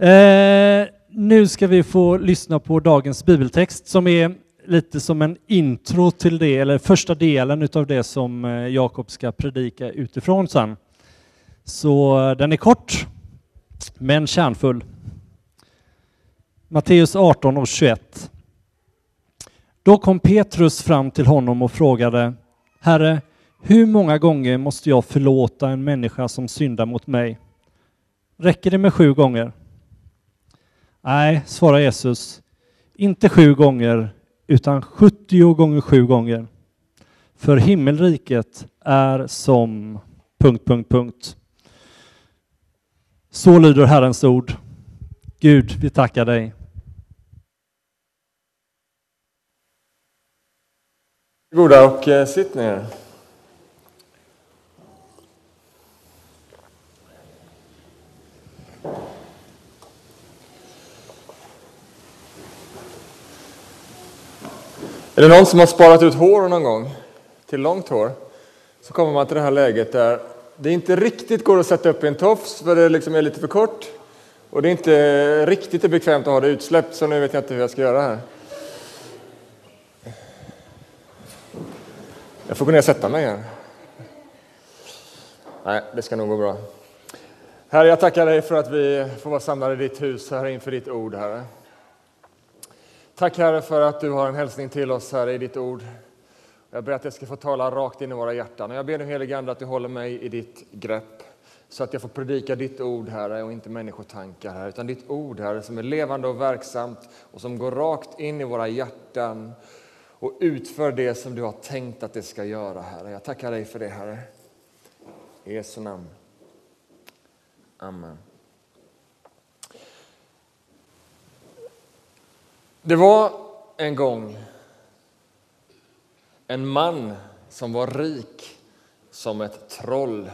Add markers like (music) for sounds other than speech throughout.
Eh, nu ska vi få lyssna på dagens bibeltext som är lite som en intro till det, eller första delen utav det som eh, Jakob ska predika utifrån sen. Så eh, den är kort, men kärnfull. Matteus 18 och 21. Då kom Petrus fram till honom och frågade Herre, hur många gånger måste jag förlåta en människa som syndar mot mig? Räcker det med sju gånger? Nej, svarar Jesus, inte sju gånger, utan 70 gånger sju gånger. För himmelriket är som... Punkt, punkt, punkt. Så lyder Herrens ord. Gud, vi tackar dig. Goda och eh, sitt ner. Är det någon som har sparat ut hår någon gång till långt hår så kommer man till det här läget där det inte riktigt går att sätta upp i en tofs för det liksom är lite för kort och det är inte riktigt bekvämt att ha det utsläppt så nu vet jag inte hur jag ska göra här. Jag får gå ner och sätta mig här. Nej, det ska nog gå bra. Herre, jag tackar dig för att vi får vara samlade i ditt hus här inför ditt ord, Herre. Tack Herre för att du har en hälsning till oss här i ditt ord. Jag ber att jag ska få tala rakt in i våra hjärtan. Jag ber nu helige Ande att du håller mig i ditt grepp så att jag får predika ditt ord, Herre, och inte människotankar, Herre, utan ditt ord, Herre, som är levande och verksamt och som går rakt in i våra hjärtan och utför det som du har tänkt att det ska göra, Herre. Jag tackar dig för det, Herre. I Jesu namn. Amen. Det var en gång en man som var rik som ett troll.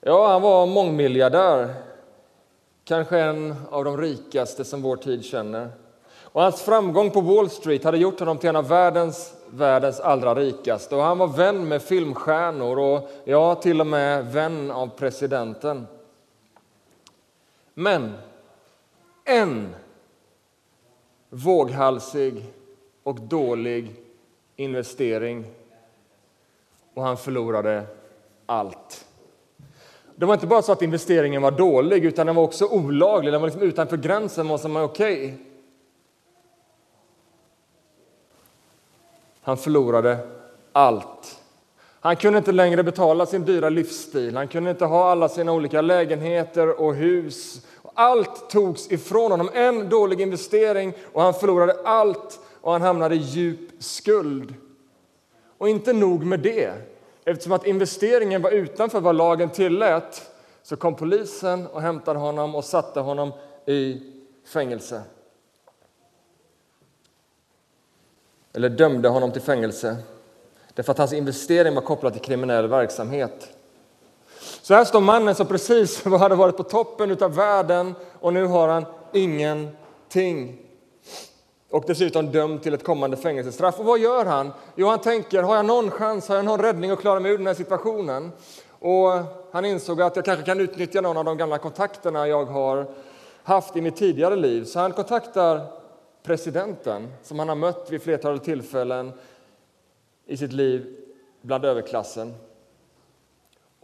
Ja, han var mångmiljardär, kanske en av de rikaste som vår tid känner. Och hans framgång på Wall Street hade gjort honom till en av världens, världens allra rikaste. Och han var vän med filmstjärnor och ja, till och med vän av presidenten. Men en våghalsig och dålig investering och han förlorade allt. Det var inte bara så att investeringen var dålig, utan den var också olaglig. Den var liksom utanför gränsen vad som är okej. Okay. Han förlorade allt. Han kunde inte längre betala sin dyra livsstil. Han kunde inte ha alla sina olika lägenheter och hus. Allt togs ifrån honom. En dålig investering och han förlorade allt och han hamnade i djup skuld. Och inte nog med det. Eftersom att investeringen var utanför vad lagen tillät så kom polisen och hämtade honom och satte honom i fängelse. Eller dömde honom till fängelse därför att hans investering var kopplad till kriminell verksamhet. Så här står mannen som precis (laughs) hade varit på toppen av världen och nu har han ingenting. Och dessutom dömd till ett kommande fängelsestraff. Och vad gör han? Jo, han tänker, har jag någon chans, har jag någon räddning att klara mig ur den här situationen? Och han insåg att jag kanske kan utnyttja någon av de gamla kontakterna jag har haft i mitt tidigare liv. Så han kontaktar presidenten som han har mött vid flertalet tillfällen i sitt liv bland överklassen.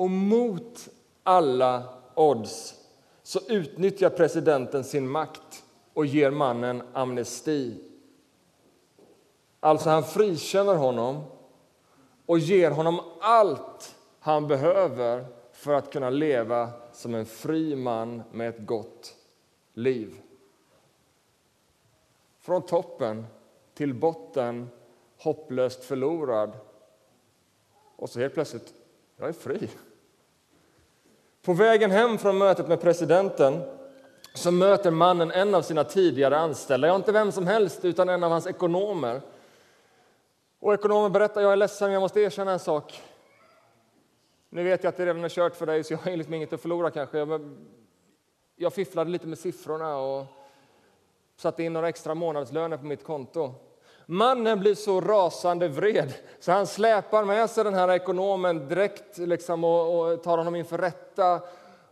Och mot alla odds så utnyttjar presidenten sin makt och ger mannen amnesti. Alltså, han frikänner honom och ger honom allt han behöver för att kunna leva som en fri man med ett gott liv. Från toppen till botten, hopplöst förlorad. Och så helt plötsligt, jag är fri. På vägen hem från mötet med presidenten så möter mannen en av sina tidigare anställda, ja, inte vem som helst, utan en av hans ekonomer. Och ekonomen berättar, jag är ledsen, jag måste erkänna en sak. Nu vet jag att det redan är kört för dig, så jag har liksom inget att förlora kanske. Jag fifflade lite med siffrorna och satte in några extra månadslöner på mitt konto. Mannen blir så rasande vred så han släpar med sig den här ekonomen direkt liksom, och, och tar honom inför rätta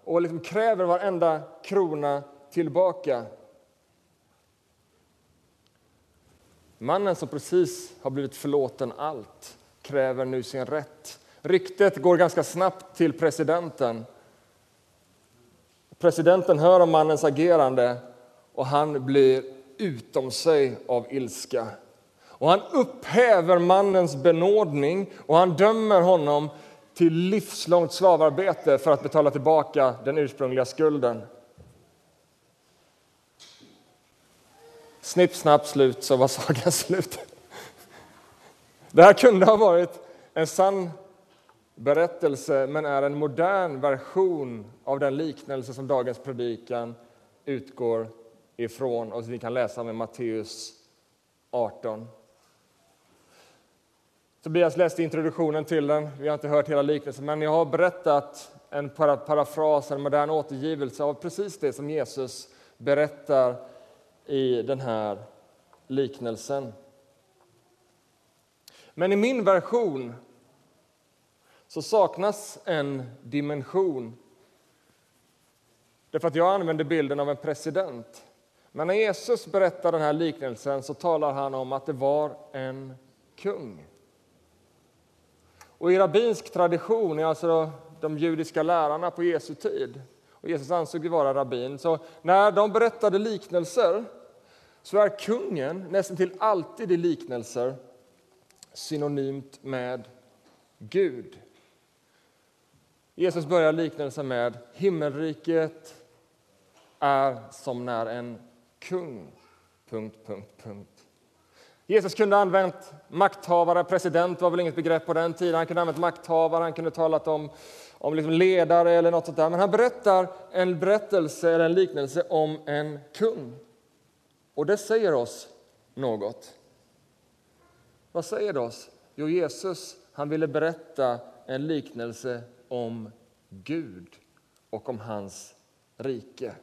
och liksom kräver varenda krona tillbaka. Mannen som precis har blivit förlåten allt kräver nu sin rätt. Ryktet går ganska snabbt till presidenten. Presidenten hör om mannens agerande och han blir utom sig av ilska. Och han upphäver mannens benådning och han dömer honom till livslångt slavarbete för att betala tillbaka den ursprungliga skulden. Snipp, snapp, slut, så var sagan (laughs) slut. Det här kunde ha varit en sann berättelse men är en modern version av den liknelse som dagens predikan utgår ifrån och som vi kan läsa med Matteus 18. Tobias läste introduktionen till den. Vi har inte hört hela liknelsen, men jag har berättat en parafras, en modern återgivelse av precis det som Jesus berättar i den här liknelsen. Men i min version så saknas en dimension. Därför att jag använder bilden av en president. Men när Jesus berättar den här liknelsen så talar han om att det var en kung. Och I rabbinsk tradition, alltså de judiska lärarna på Jesu tid, och Jesus ansåg ju vara rabbin, så när de berättade liknelser så är kungen nästan till alltid i liknelser synonymt med Gud. Jesus börjar liknelsen med himmelriket är som när en kung... Punkt, punkt, punkt. Jesus kunde ha använt makthavare, president var väl inget begrepp på den tiden. Han kunde ha använt makthavare, han kunde ha talat om, om liksom ledare eller något sånt där. Men han berättar en berättelse eller en liknelse om en kung. Och det säger oss något. Vad säger det oss? Jo, Jesus han ville berätta en liknelse om Gud och om hans rike.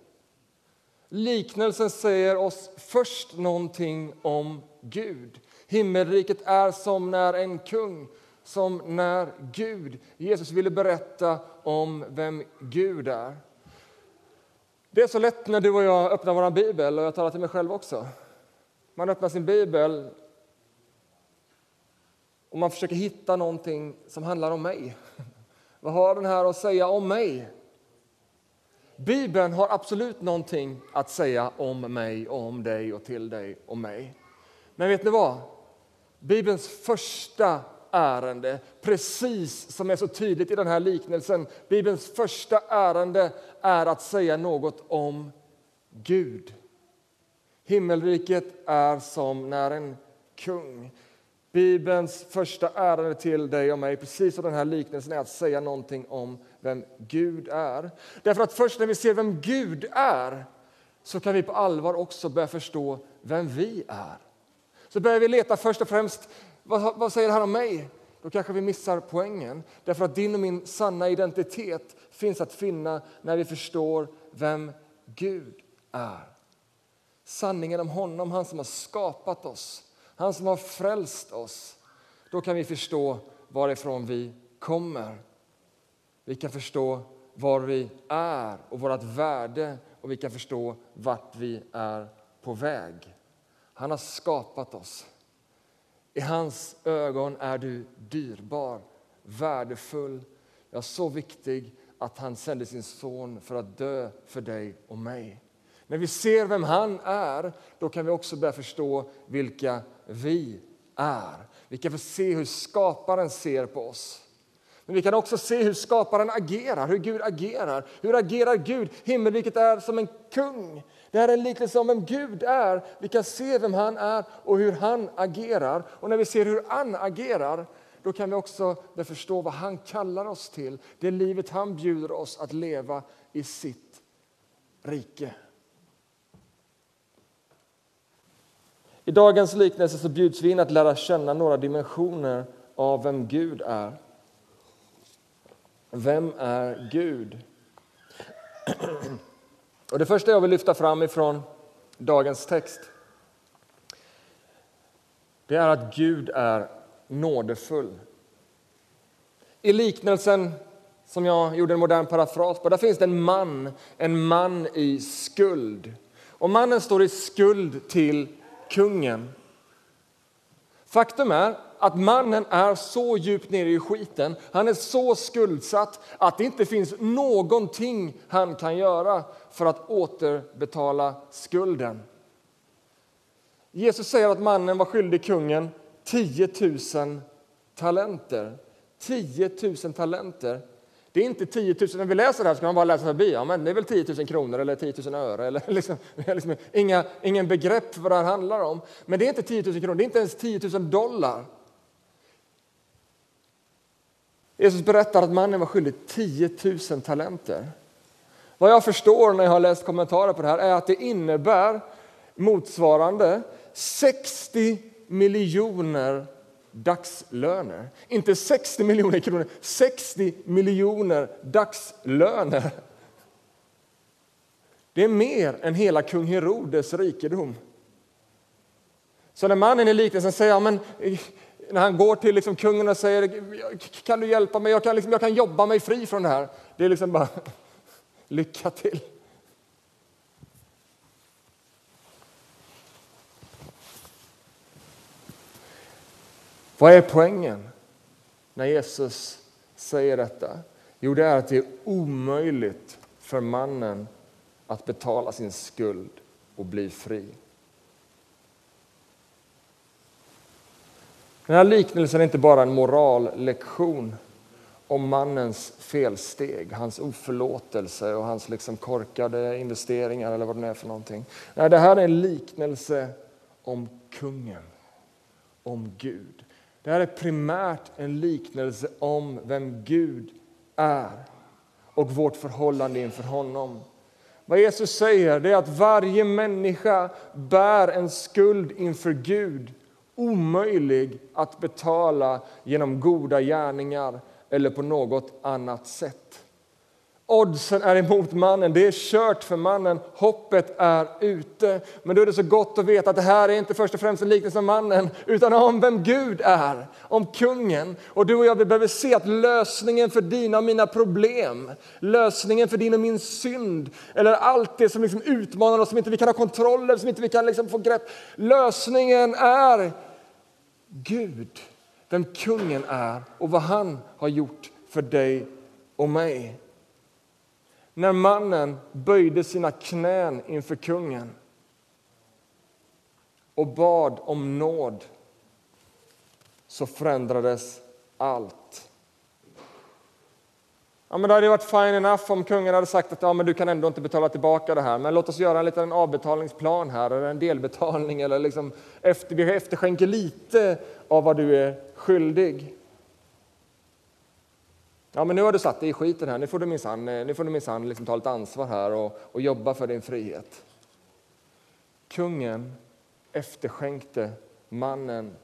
Liknelsen säger oss först någonting om Gud. Himmelriket är som när en kung, som när Gud. Jesus ville berätta om vem Gud är. Det är så lätt när du och jag öppnar vår bibel, och jag talar till mig själv också. Man öppnar sin bibel och man försöker hitta någonting som handlar om mig. Vad har den här att säga om mig? Bibeln har absolut någonting att säga om mig, och om dig och till dig och mig. Men vet ni vad? Bibelns första ärende, precis som är så tydligt i den här liknelsen, Bibelns första ärende är att säga något om Gud. Himmelriket är som när en kung Bibelns första ärende till dig och mig, precis som den här liknelsen, är att säga någonting om vem Gud är. Därför att först när vi ser vem Gud är så kan vi på allvar också börja förstå vem vi är. Så börjar vi leta först och främst, vad, vad säger här om mig? Då kanske vi missar poängen. Därför att din och min sanna identitet finns att finna när vi förstår vem Gud är. Sanningen om honom, han som har skapat oss, han som har frälst oss. Då kan vi förstå varifrån vi kommer. Vi kan förstå var vi är och vårt värde och vi kan förstå vart vi är på väg. Han har skapat oss. I hans ögon är du dyrbar, värdefull, ja, så viktig att han sände sin son för att dö för dig och mig. När vi ser vem han är, då kan vi också börja förstå vilka vi är. Vi kan få se hur skaparen ser på oss. Men vi kan också se hur skaparen agerar, hur Gud agerar. Hur agerar Gud? Himmelriket är som en kung. Det här är en liknelse om vem Gud är. Vi kan se vem han är och hur han agerar. Och när vi ser hur han agerar, då kan vi också förstå vad han kallar oss till. Det livet han bjuder oss att leva i sitt rike. I dagens liknelse så bjuds vi in att lära känna några dimensioner av vem Gud är. Vem är Gud? Och det första jag vill lyfta fram ifrån dagens text det är att Gud är nådefull. I liknelsen som jag gjorde en modern parafras på. Där finns det en man, en man i skuld. Och mannen står i skuld till kungen. Faktum är att mannen är så djupt nere i skiten, han är så skuldsatt att det inte finns någonting han kan göra för att återbetala skulden. Jesus säger att mannen var skyldig kungen 10 000 talenter. 10 000 talenter. Det är inte 10 000, när vi läser det här ska man bara läsa förbi, ja men det är väl 10 000 kronor eller 10 000 öre eller (laughs) liksom, liksom inga, ingen begrepp för vad det här handlar om. Men det är inte 10 000 kronor, det är inte ens 10 000 dollar. Jesus berättar att mannen var skyldig 10 000 talenter. Vad jag förstår när jag har läst kommentarer på det här är att det innebär motsvarande 60 miljoner dagslöner. Inte 60 miljoner kronor, 60 miljoner dagslöner. Det är mer än hela kung Herodes rikedom. Så när mannen i liknelsen säger, men, när han går till liksom kungen och säger kan du hjälpa mig, jag kan, liksom, jag kan jobba mig fri från det här. Det är liksom bara (laughs) lycka till. Vad är poängen när Jesus säger detta? Jo, det är att det är omöjligt för mannen att betala sin skuld och bli fri. Den här liknelsen är inte bara en morallektion om mannens felsteg, hans oförlåtelse och hans liksom korkade investeringar eller vad det är för någonting. Nej, det här är en liknelse om kungen, om Gud. Det här är primärt en liknelse om vem Gud är och vårt förhållande inför honom. Vad Jesus säger är att varje människa bär en skuld inför Gud omöjlig att betala genom goda gärningar eller på något annat sätt. Oddsen är emot mannen, det är kört för mannen, hoppet är ute. Men då är det så gott att veta att det här är inte först och främst en liknelse om mannen, utan om vem Gud är, om kungen. Och du och jag vi behöver se att lösningen för dina och mina problem, lösningen för din och min synd, eller allt det som liksom utmanar oss, som inte vi kan ha kontroll över, som inte vi kan liksom få grepp. Lösningen är Gud, vem kungen är och vad han har gjort för dig och mig när mannen böjde sina knän inför kungen och bad om nåd så förändrades allt. Ja, men det hade varit fine enough om kungen hade sagt att ja, men du kan ändå inte betala tillbaka det här, men låt oss göra en liten avbetalningsplan här, eller en delbetalning, eller liksom efter, vi efterskänker lite av vad du är skyldig. Ja, men nu har du satt dig i skiten här. Nu får du minsann, eh, nu får du minsann liksom ta lite ansvar här och, och jobba för din frihet. Kungen efterskänkte mannen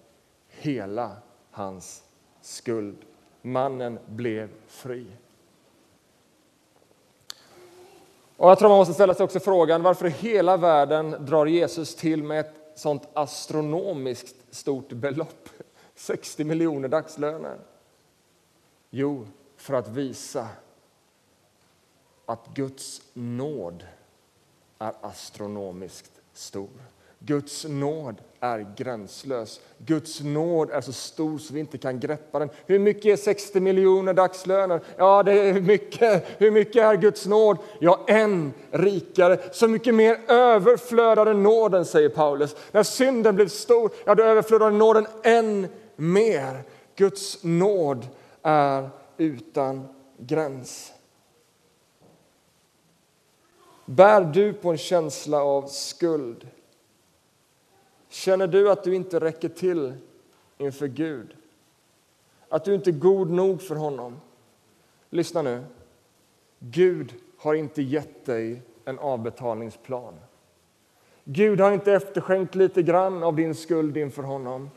hela hans skuld. Mannen blev fri. Och jag tror man måste ställa sig också frågan varför i hela världen drar Jesus till med ett sånt astronomiskt stort belopp? (laughs) 60 miljoner dagslöner. Jo, för att visa att Guds nåd är astronomiskt stor. Guds nåd är gränslös. Guds nåd är så stor så vi inte kan greppa den. Hur mycket är 60 miljoner dagslöner? Ja, det är mycket. Hur mycket är Guds nåd? Ja, än rikare. Så mycket mer överflödade nåden, säger Paulus. När synden blev stor, ja, då överflödade nåden än mer. Guds nåd är utan gräns. Bär du på en känsla av skuld? Känner du att du inte räcker till inför Gud? Att du inte är god nog för honom? Lyssna nu. Gud har inte gett dig en avbetalningsplan. Gud har inte efterskänkt lite grann av din skuld inför honom.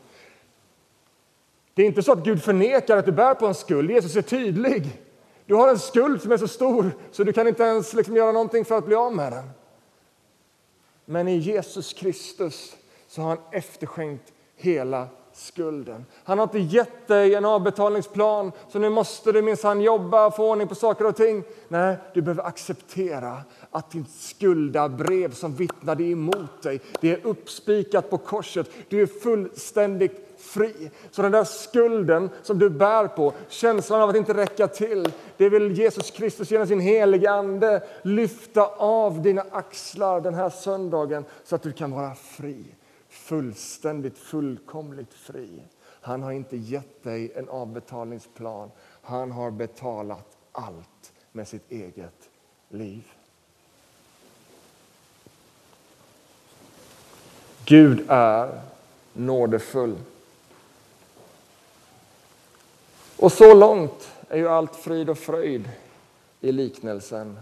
Det är inte så att Gud förnekar att du bär på en skuld. Jesus är tydlig. Du har en skuld som är så stor så du kan inte ens liksom göra någonting för att bli av med den. Men i Jesus Kristus så har han efterskänkt hela skulden. Han har inte gett dig en avbetalningsplan, så nu måste du minsann jobba och få ordning på saker och ting. Nej, du behöver acceptera att ditt skuldabrev som vittnade emot dig, det är uppspikat på korset. Du är fullständigt fri. Så den där skulden som du bär på, känslan av att inte räcka till, det vill Jesus Kristus genom sin heliga Ande lyfta av dina axlar den här söndagen så att du kan vara fri. Fullständigt, fullkomligt fri. Han har inte gett dig en avbetalningsplan. Han har betalat allt med sitt eget liv. Gud är nådefull. Och så långt är ju allt frid och fröjd i liknelsen.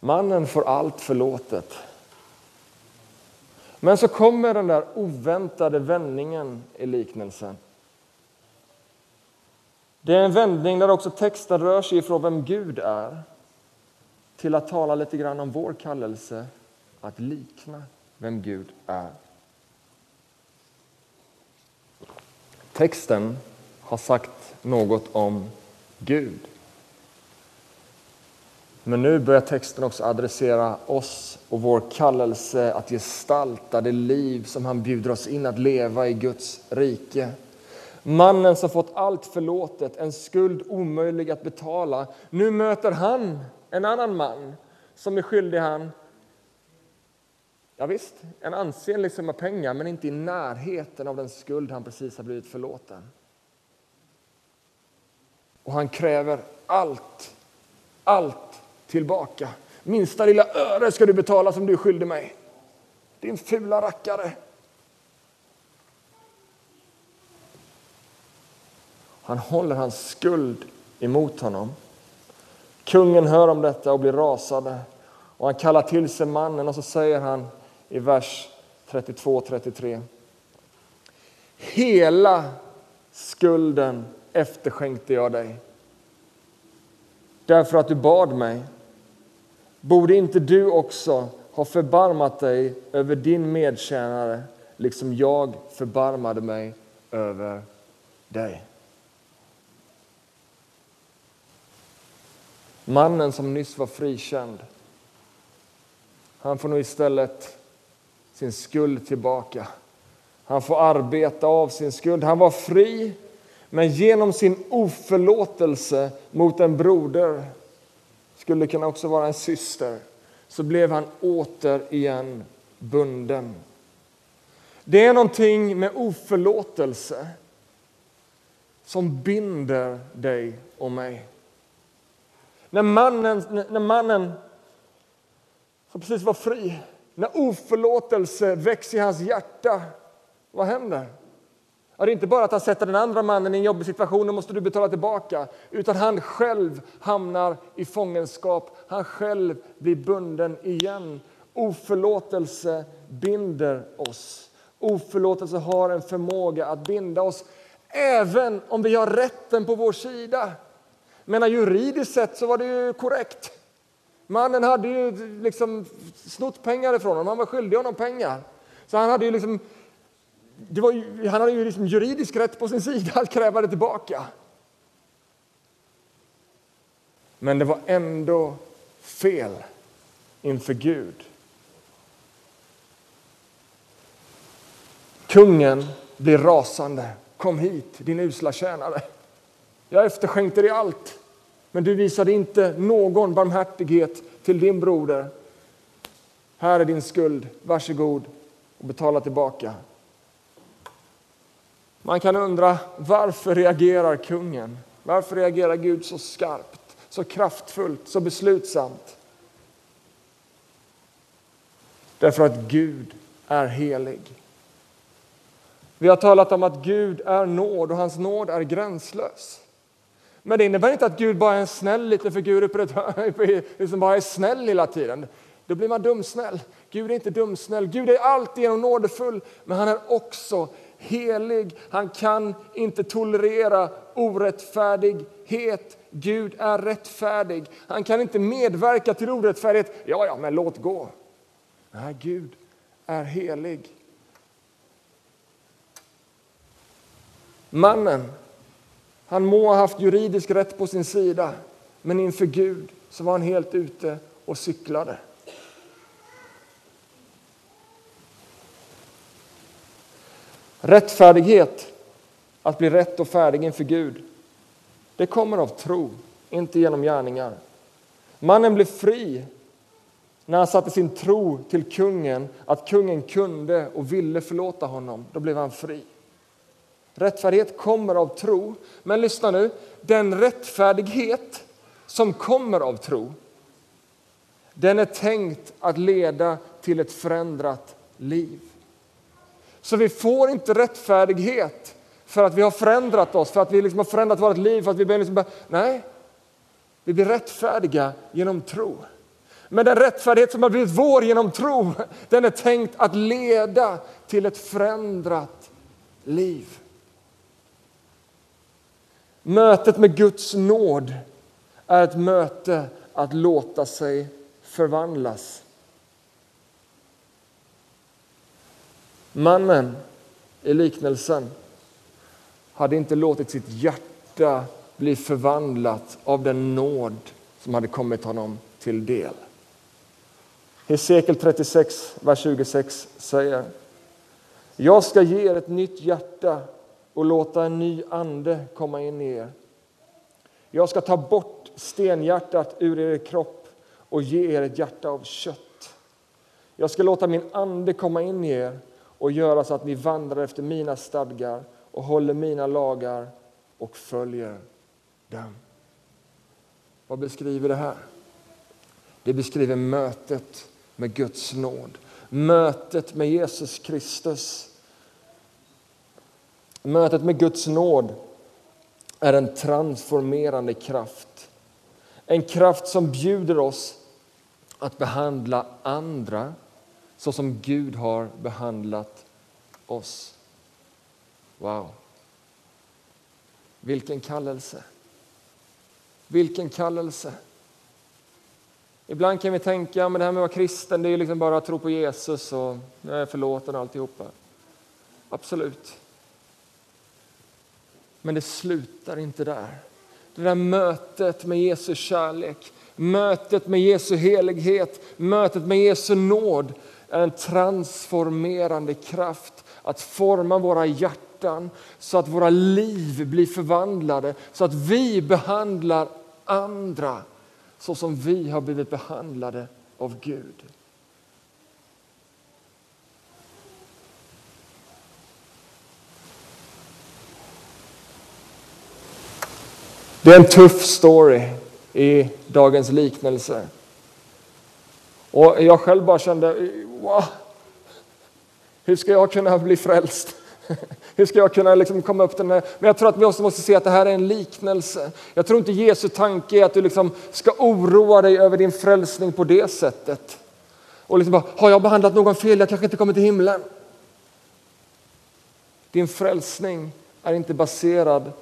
Mannen får allt förlåtet. Men så kommer den där oväntade vändningen i liknelsen. Det är en vändning där också texten rör sig ifrån vem Gud är till att tala lite grann om vår kallelse att likna vem Gud är. Texten har sagt något om Gud. Men nu börjar texten också adressera oss och vår kallelse att gestalta det liv som han bjuder oss in att leva i Guds rike. Mannen som fått allt förlåtet, en skuld omöjlig att betala. Nu möter han en annan man som är skyldig han Ja, visst, en ansenlig summa pengar, men inte i närheten av den skuld han precis har blivit förlåten. Och han kräver allt, allt tillbaka. Minsta lilla öre ska du betala som du är skyldig mig. Din fula rackare. Han håller hans skuld emot honom. Kungen hör om detta och blir rasande. Och han kallar till sig mannen och så säger han i vers 32-33. Hela skulden efterskänkte jag dig därför att du bad mig. Borde inte du också ha förbarmat dig över din medtjänare liksom jag förbarmade mig över dig? Mannen som nyss var frikänd, han får nu istället sin skuld tillbaka. Han får arbeta av sin skuld. Han var fri, men genom sin oförlåtelse mot en broder, skulle kunna också vara en syster, så blev han återigen bunden. Det är någonting med oförlåtelse som binder dig och mig. När mannen, när mannen som precis var fri när oförlåtelse väcks i hans hjärta, vad händer? Ja, det är inte bara att han sätter den andra mannen i en jobbig situation och måste du betala tillbaka, utan han själv hamnar i fångenskap. Han själv blir bunden igen. Oförlåtelse binder oss. Oförlåtelse har en förmåga att binda oss, även om vi har rätten på vår sida. Men juridiskt sett så var det ju korrekt. Mannen hade ju liksom snott pengar ifrån honom, han var skyldig honom pengar. Så han hade ju liksom, var, han hade ju liksom juridisk rätt på sin sida att kräva det tillbaka. Men det var ändå fel inför Gud. Kungen blir rasande. Kom hit, din usla tjänare. Jag efterskänkte dig allt. Men du visade inte någon barmhärtighet till din broder. Här är din skuld, varsågod och betala tillbaka. Man kan undra varför reagerar kungen? Varför reagerar Gud så skarpt, så kraftfullt, så beslutsamt? Därför att Gud är helig. Vi har talat om att Gud är nåd och hans nåd är gränslös. Men det innebär inte att Gud bara är en snäll liten figur uppe (laughs) som liksom bara är snäll hela tiden. Då blir man dumsnäll. Gud är inte dumsnäll. Gud är alltigenom nådefull, men han är också helig. Han kan inte tolerera orättfärdighet. Gud är rättfärdig. Han kan inte medverka till orättfärdighet. Ja, ja, men låt gå. Nej, Gud är helig. Mannen, han må ha haft juridisk rätt på sin sida, men inför Gud så var han helt ute och cyklade. Rättfärdighet, att bli rätt och färdig inför Gud, det kommer av tro, inte genom gärningar. Mannen blev fri när han satte sin tro till kungen, att kungen kunde och ville förlåta honom. Då blev han fri. Rättfärdighet kommer av tro. Men lyssna nu, den rättfärdighet som kommer av tro, den är tänkt att leda till ett förändrat liv. Så vi får inte rättfärdighet för att vi har förändrat oss, för att vi liksom har förändrat vårt liv, för att vi börjar liksom bara, nej. Vi blir rättfärdiga genom tro. Men den rättfärdighet som har blivit vår genom tro, den är tänkt att leda till ett förändrat liv. Mötet med Guds nåd är ett möte att låta sig förvandlas. Mannen i liknelsen hade inte låtit sitt hjärta bli förvandlat av den nåd som hade kommit honom till del. Hesekiel 36, vers 26 säger Jag ska ge er ett nytt hjärta och låta en ny ande komma in i er. Jag ska ta bort stenhjärtat ur er kropp och ge er ett hjärta av kött. Jag ska låta min ande komma in i er och göra så att ni vandrar efter mina stadgar och håller mina lagar och följer dem. Vad beskriver det här? Det beskriver mötet med Guds nåd. Mötet med Jesus Kristus. Mötet med Guds nåd är en transformerande kraft. En kraft som bjuder oss att behandla andra så som Gud har behandlat oss. Wow! Vilken kallelse! Vilken kallelse! Ibland kan vi tänka att det här med att vara kristen det är liksom bara att tro på Jesus och jag är förlåten och alltihopa. Absolut. Men det slutar inte där. Det där mötet med Jesu kärlek, mötet med Jesu helighet, mötet med Jesu nåd är en transformerande kraft att forma våra hjärtan så att våra liv blir förvandlade, så att vi behandlar andra så som vi har blivit behandlade av Gud. Det är en tuff story i dagens liknelse. Och jag själv bara kände, wow, hur ska jag kunna bli frälst? (laughs) Hur ska jag kunna liksom komma upp till den här? Men jag tror att vi också måste se att det här är en liknelse. Jag tror inte Jesu tanke är att du liksom ska oroa dig över din frälsning på det sättet. Och liksom bara, har jag behandlat någon fel? Jag kanske inte kommer till himlen. Din frälsning är inte baserad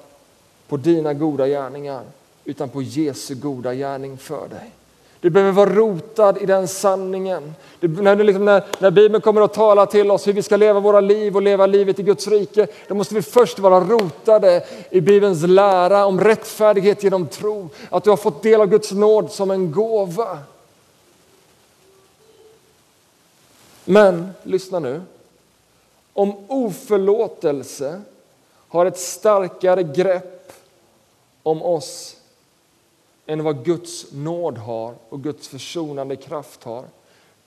på dina goda gärningar utan på Jesu goda gärning för dig. Du behöver vara rotad i den sanningen. Du, när, liksom, när, när Bibeln kommer att tala till oss hur vi ska leva våra liv och leva livet i Guds rike, då måste vi först vara rotade i Bibelns lära om rättfärdighet genom tro. Att du har fått del av Guds nåd som en gåva. Men, lyssna nu. Om oförlåtelse har ett starkare grepp om oss än vad Guds nåd har och Guds försonande kraft har,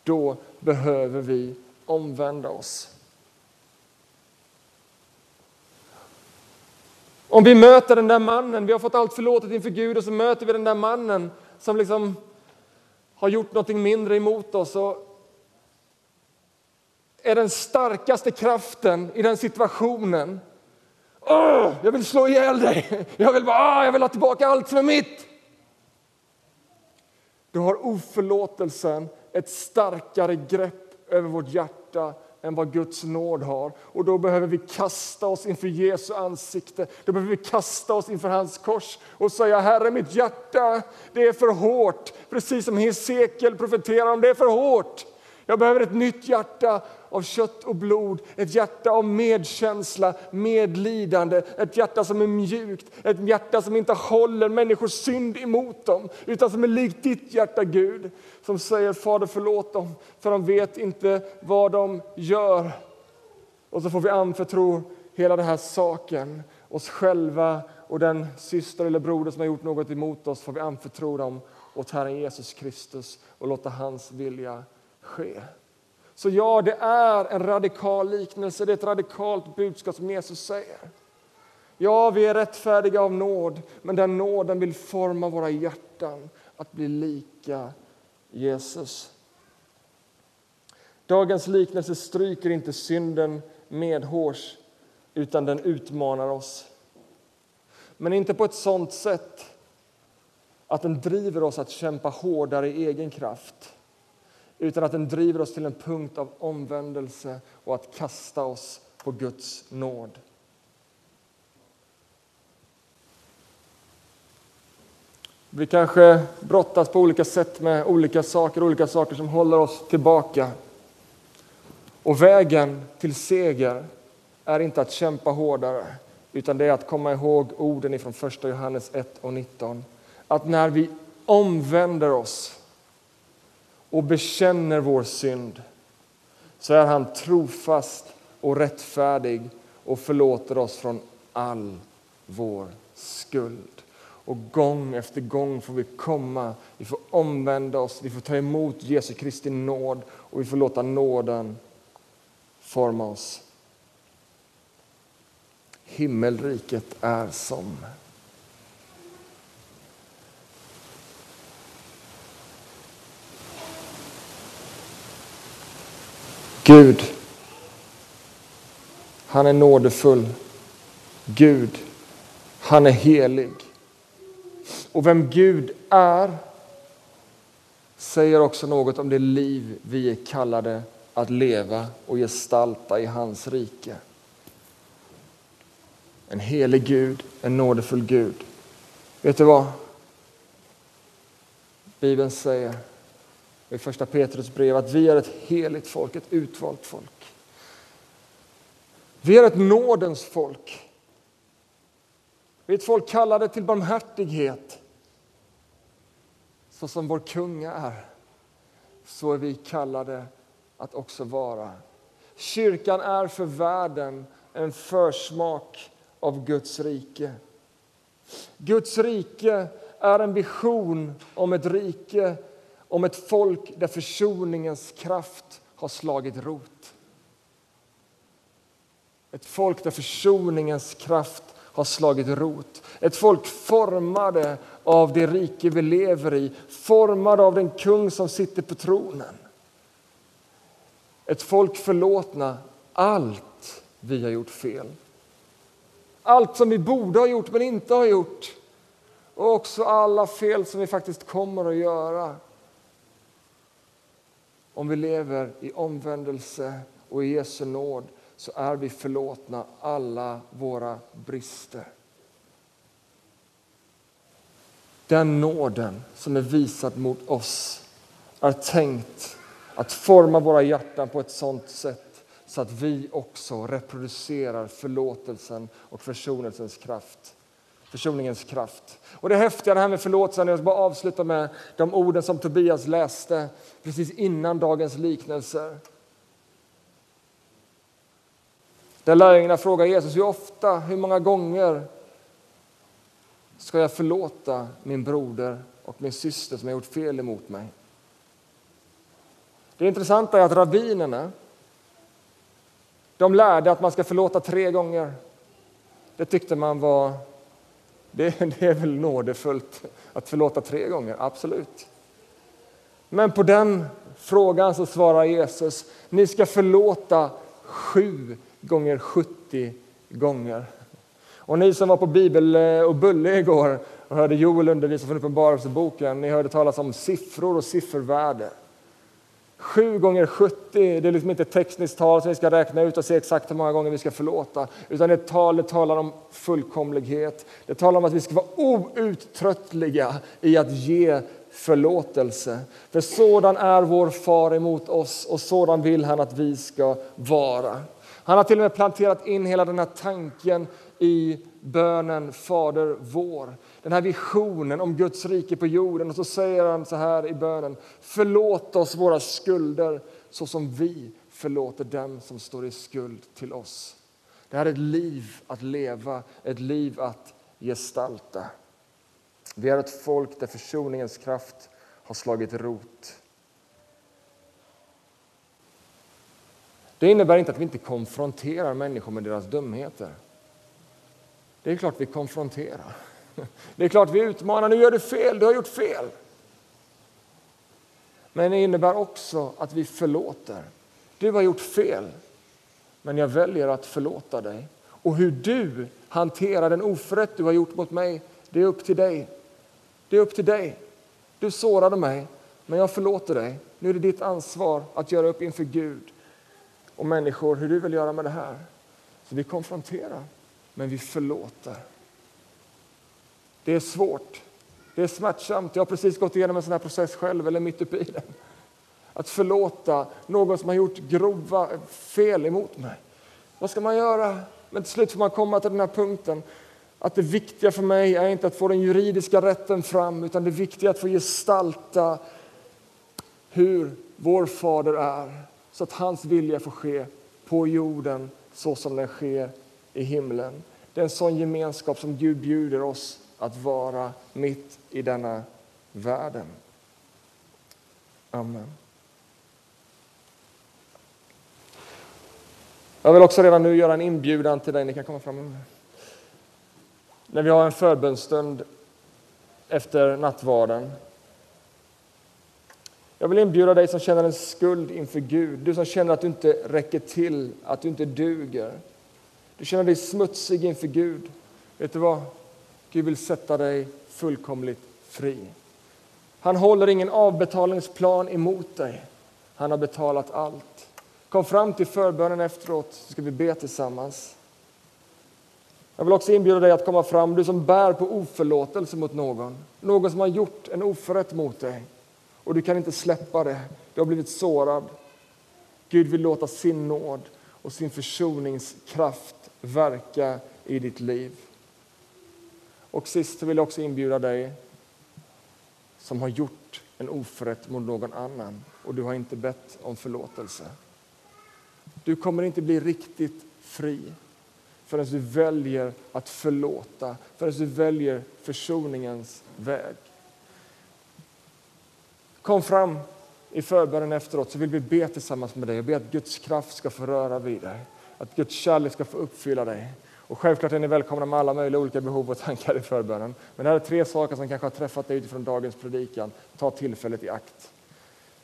då behöver vi omvända oss. Om vi möter den där mannen, vi har fått allt förlåtet inför Gud och så möter vi den där mannen som liksom har gjort någonting mindre emot oss och är den starkaste kraften i den situationen. Oh, jag vill slå ihjäl dig! Jag vill, bara, oh, jag vill ha tillbaka allt som är mitt! Då har oförlåtelsen ett starkare grepp över vårt hjärta än vad Guds nåd har. Och då behöver vi kasta oss inför Jesu ansikte. Då behöver vi kasta oss inför hans kors och säga Herre, mitt hjärta, det är för hårt. Precis som Hesekiel profeterar om, det är för hårt. Jag behöver ett nytt hjärta av kött och blod, ett hjärta av medkänsla, medlidande, ett hjärta som är mjukt, ett hjärta som inte håller människors synd emot dem, utan som är likt ditt hjärta, Gud, som säger Fader förlåt dem, för de vet inte vad de gör. Och så får vi anförtro hela den här saken, oss själva och den syster eller broder som har gjort något emot oss, får vi anförtro dem åt Herren Jesus Kristus och låta hans vilja ske. Så ja, det är en radikal liknelse, det är ett radikalt budskap som Jesus säger. Ja, vi är rättfärdiga av nåd, men den nåden vill forma våra hjärtan att bli lika Jesus. Dagens liknelse stryker inte synden medhårs, utan den utmanar oss. Men inte på ett sådant sätt att den driver oss att kämpa hårdare i egen kraft utan att den driver oss till en punkt av omvändelse och att kasta oss på Guds nåd. Vi kanske brottas på olika sätt med olika saker, olika saker som håller oss tillbaka. Och vägen till seger är inte att kämpa hårdare, utan det är att komma ihåg orden från 1 Johannes 1 och 19. Att när vi omvänder oss och bekänner vår synd så är han trofast och rättfärdig och förlåter oss från all vår skuld. Och gång efter gång får vi komma, vi får omvända oss, vi får ta emot Jesu Kristi nåd och vi får låta nåden forma oss. Himmelriket är som Gud, han är nådefull. Gud, han är helig. Och vem Gud är säger också något om det liv vi är kallade att leva och gestalta i hans rike. En helig Gud, en nådefull Gud. Vet du vad? Bibeln säger i första Petrus brev att vi är ett heligt folk, ett utvalt folk. Vi är ett nådens folk. Vi är ett folk kallade till barmhärtighet. Så som vår kung är, så är vi kallade att också vara. Kyrkan är för världen en försmak av Guds rike. Guds rike är en vision om ett rike om ett folk där försoningens kraft har slagit rot. Ett folk där försoningens kraft har slagit rot. Ett folk formade av det rike vi lever i, formade av den kung som sitter på tronen. Ett folk förlåtna allt vi har gjort fel. Allt som vi borde ha gjort men inte har gjort. Och också alla fel som vi faktiskt kommer att göra om vi lever i omvändelse och i Jesu nåd så är vi förlåtna alla våra brister. Den nåden som är visad mot oss är tänkt att forma våra hjärtan på ett sådant sätt så att vi också reproducerar förlåtelsen och försonelsens kraft försoningens kraft. Och det häftiga det här med förlåtelsen, jag ska bara avsluta med de orden som Tobias läste precis innan dagens liknelser. Där lärjungarna frågar Jesus hur ofta, hur många gånger ska jag förlåta min broder och min syster som har gjort fel emot mig? Det intressanta är att rabbinerna de lärde att man ska förlåta tre gånger. Det tyckte man var det, det är väl nådefullt att förlåta tre gånger, absolut. Men på den frågan så svarar Jesus, ni ska förlåta sju gånger 70 gånger. Och ni som var på Bibel eh, och Bulle igår och hörde Joel undervisa från Uppenbarelseboken, ni hörde talas om siffror och siffervärde. 7 gånger 70, det är liksom inte ett tekniskt tal som vi ska räkna ut och se exakt hur många gånger vi ska förlåta. Utan det tal det talar om fullkomlighet. Det talar om att vi ska vara outtröttliga i att ge förlåtelse. För sådan är vår far emot oss och sådan vill han att vi ska vara. Han har till och med planterat in hela den här tanken i bönen Fader vår. Den här visionen om Guds rike på jorden. Och så säger han så här i bönen. Förlåt oss våra skulder så som vi förlåter dem som står i skuld till oss. Det här är ett liv att leva, ett liv att gestalta. Vi är ett folk där försoningens kraft har slagit rot. Det innebär inte att vi inte konfronterar människor med deras dumheter. Det är klart vi konfronterar. (laughs) Det är klart vi utmanar. Nu gör du fel, du har gjort fel. Men det innebär också att vi förlåter. Du har gjort fel, men jag väljer att förlåta dig. Och hur du hanterar den oförrätt du har gjort mot mig, det är upp till dig. Det är upp till dig. Du sårade mig, men jag förlåter dig. Nu är det ditt ansvar att göra upp inför Gud och människor hur du vill göra med det här. Så vi konfronterar, men vi förlåter. Det är svårt. Det är smärtsamt. Jag har precis gått igenom en sån här process själv, eller mitt uppe i den. Att förlåta någon som har gjort grova fel emot mig. Vad ska man göra? Men till slut får man komma till den här punkten att det viktiga för mig är inte att få den juridiska rätten fram utan det viktiga är att få gestalta hur vår fader är så att hans vilja får ske på jorden så som den sker i himlen. Det är en sån gemenskap som Gud bjuder oss att vara mitt i denna världen. Amen. Jag vill också redan nu göra en inbjudan till dig. Ni kan komma fram. När vi har en förbönstund efter nattvarden. Jag vill inbjuda dig som känner en skuld inför Gud, du som känner att du inte räcker till, att du inte duger. Du känner dig smutsig inför Gud. Vet du vad? Gud vill sätta dig fullkomligt fri. Han håller ingen avbetalningsplan emot dig. Han har betalat allt. Kom fram till förbönen efteråt så ska vi be tillsammans. Jag vill också inbjuda dig att komma fram, du som bär på oförlåtelse mot någon. Någon som har gjort en oförrätt mot dig och du kan inte släppa det. Du har blivit sårad. Gud vill låta sin nåd och sin försoningskraft verka i ditt liv. Och sist vill jag också inbjuda dig som har gjort en oförrätt mot någon annan och du har inte bett om förlåtelse. Du kommer inte bli riktigt fri förrän du väljer att förlåta, förrän du väljer försoningens väg. Kom fram i förbönen efteråt så vill vi be tillsammans med dig och be att Guds kraft ska få röra vid dig, att Guds kärlek ska få uppfylla dig. Och självklart är ni välkomna med alla möjliga olika behov och tankar i förbönen. Men det här är tre saker som kanske har träffat dig utifrån dagens predikan. Ta tillfället i akt.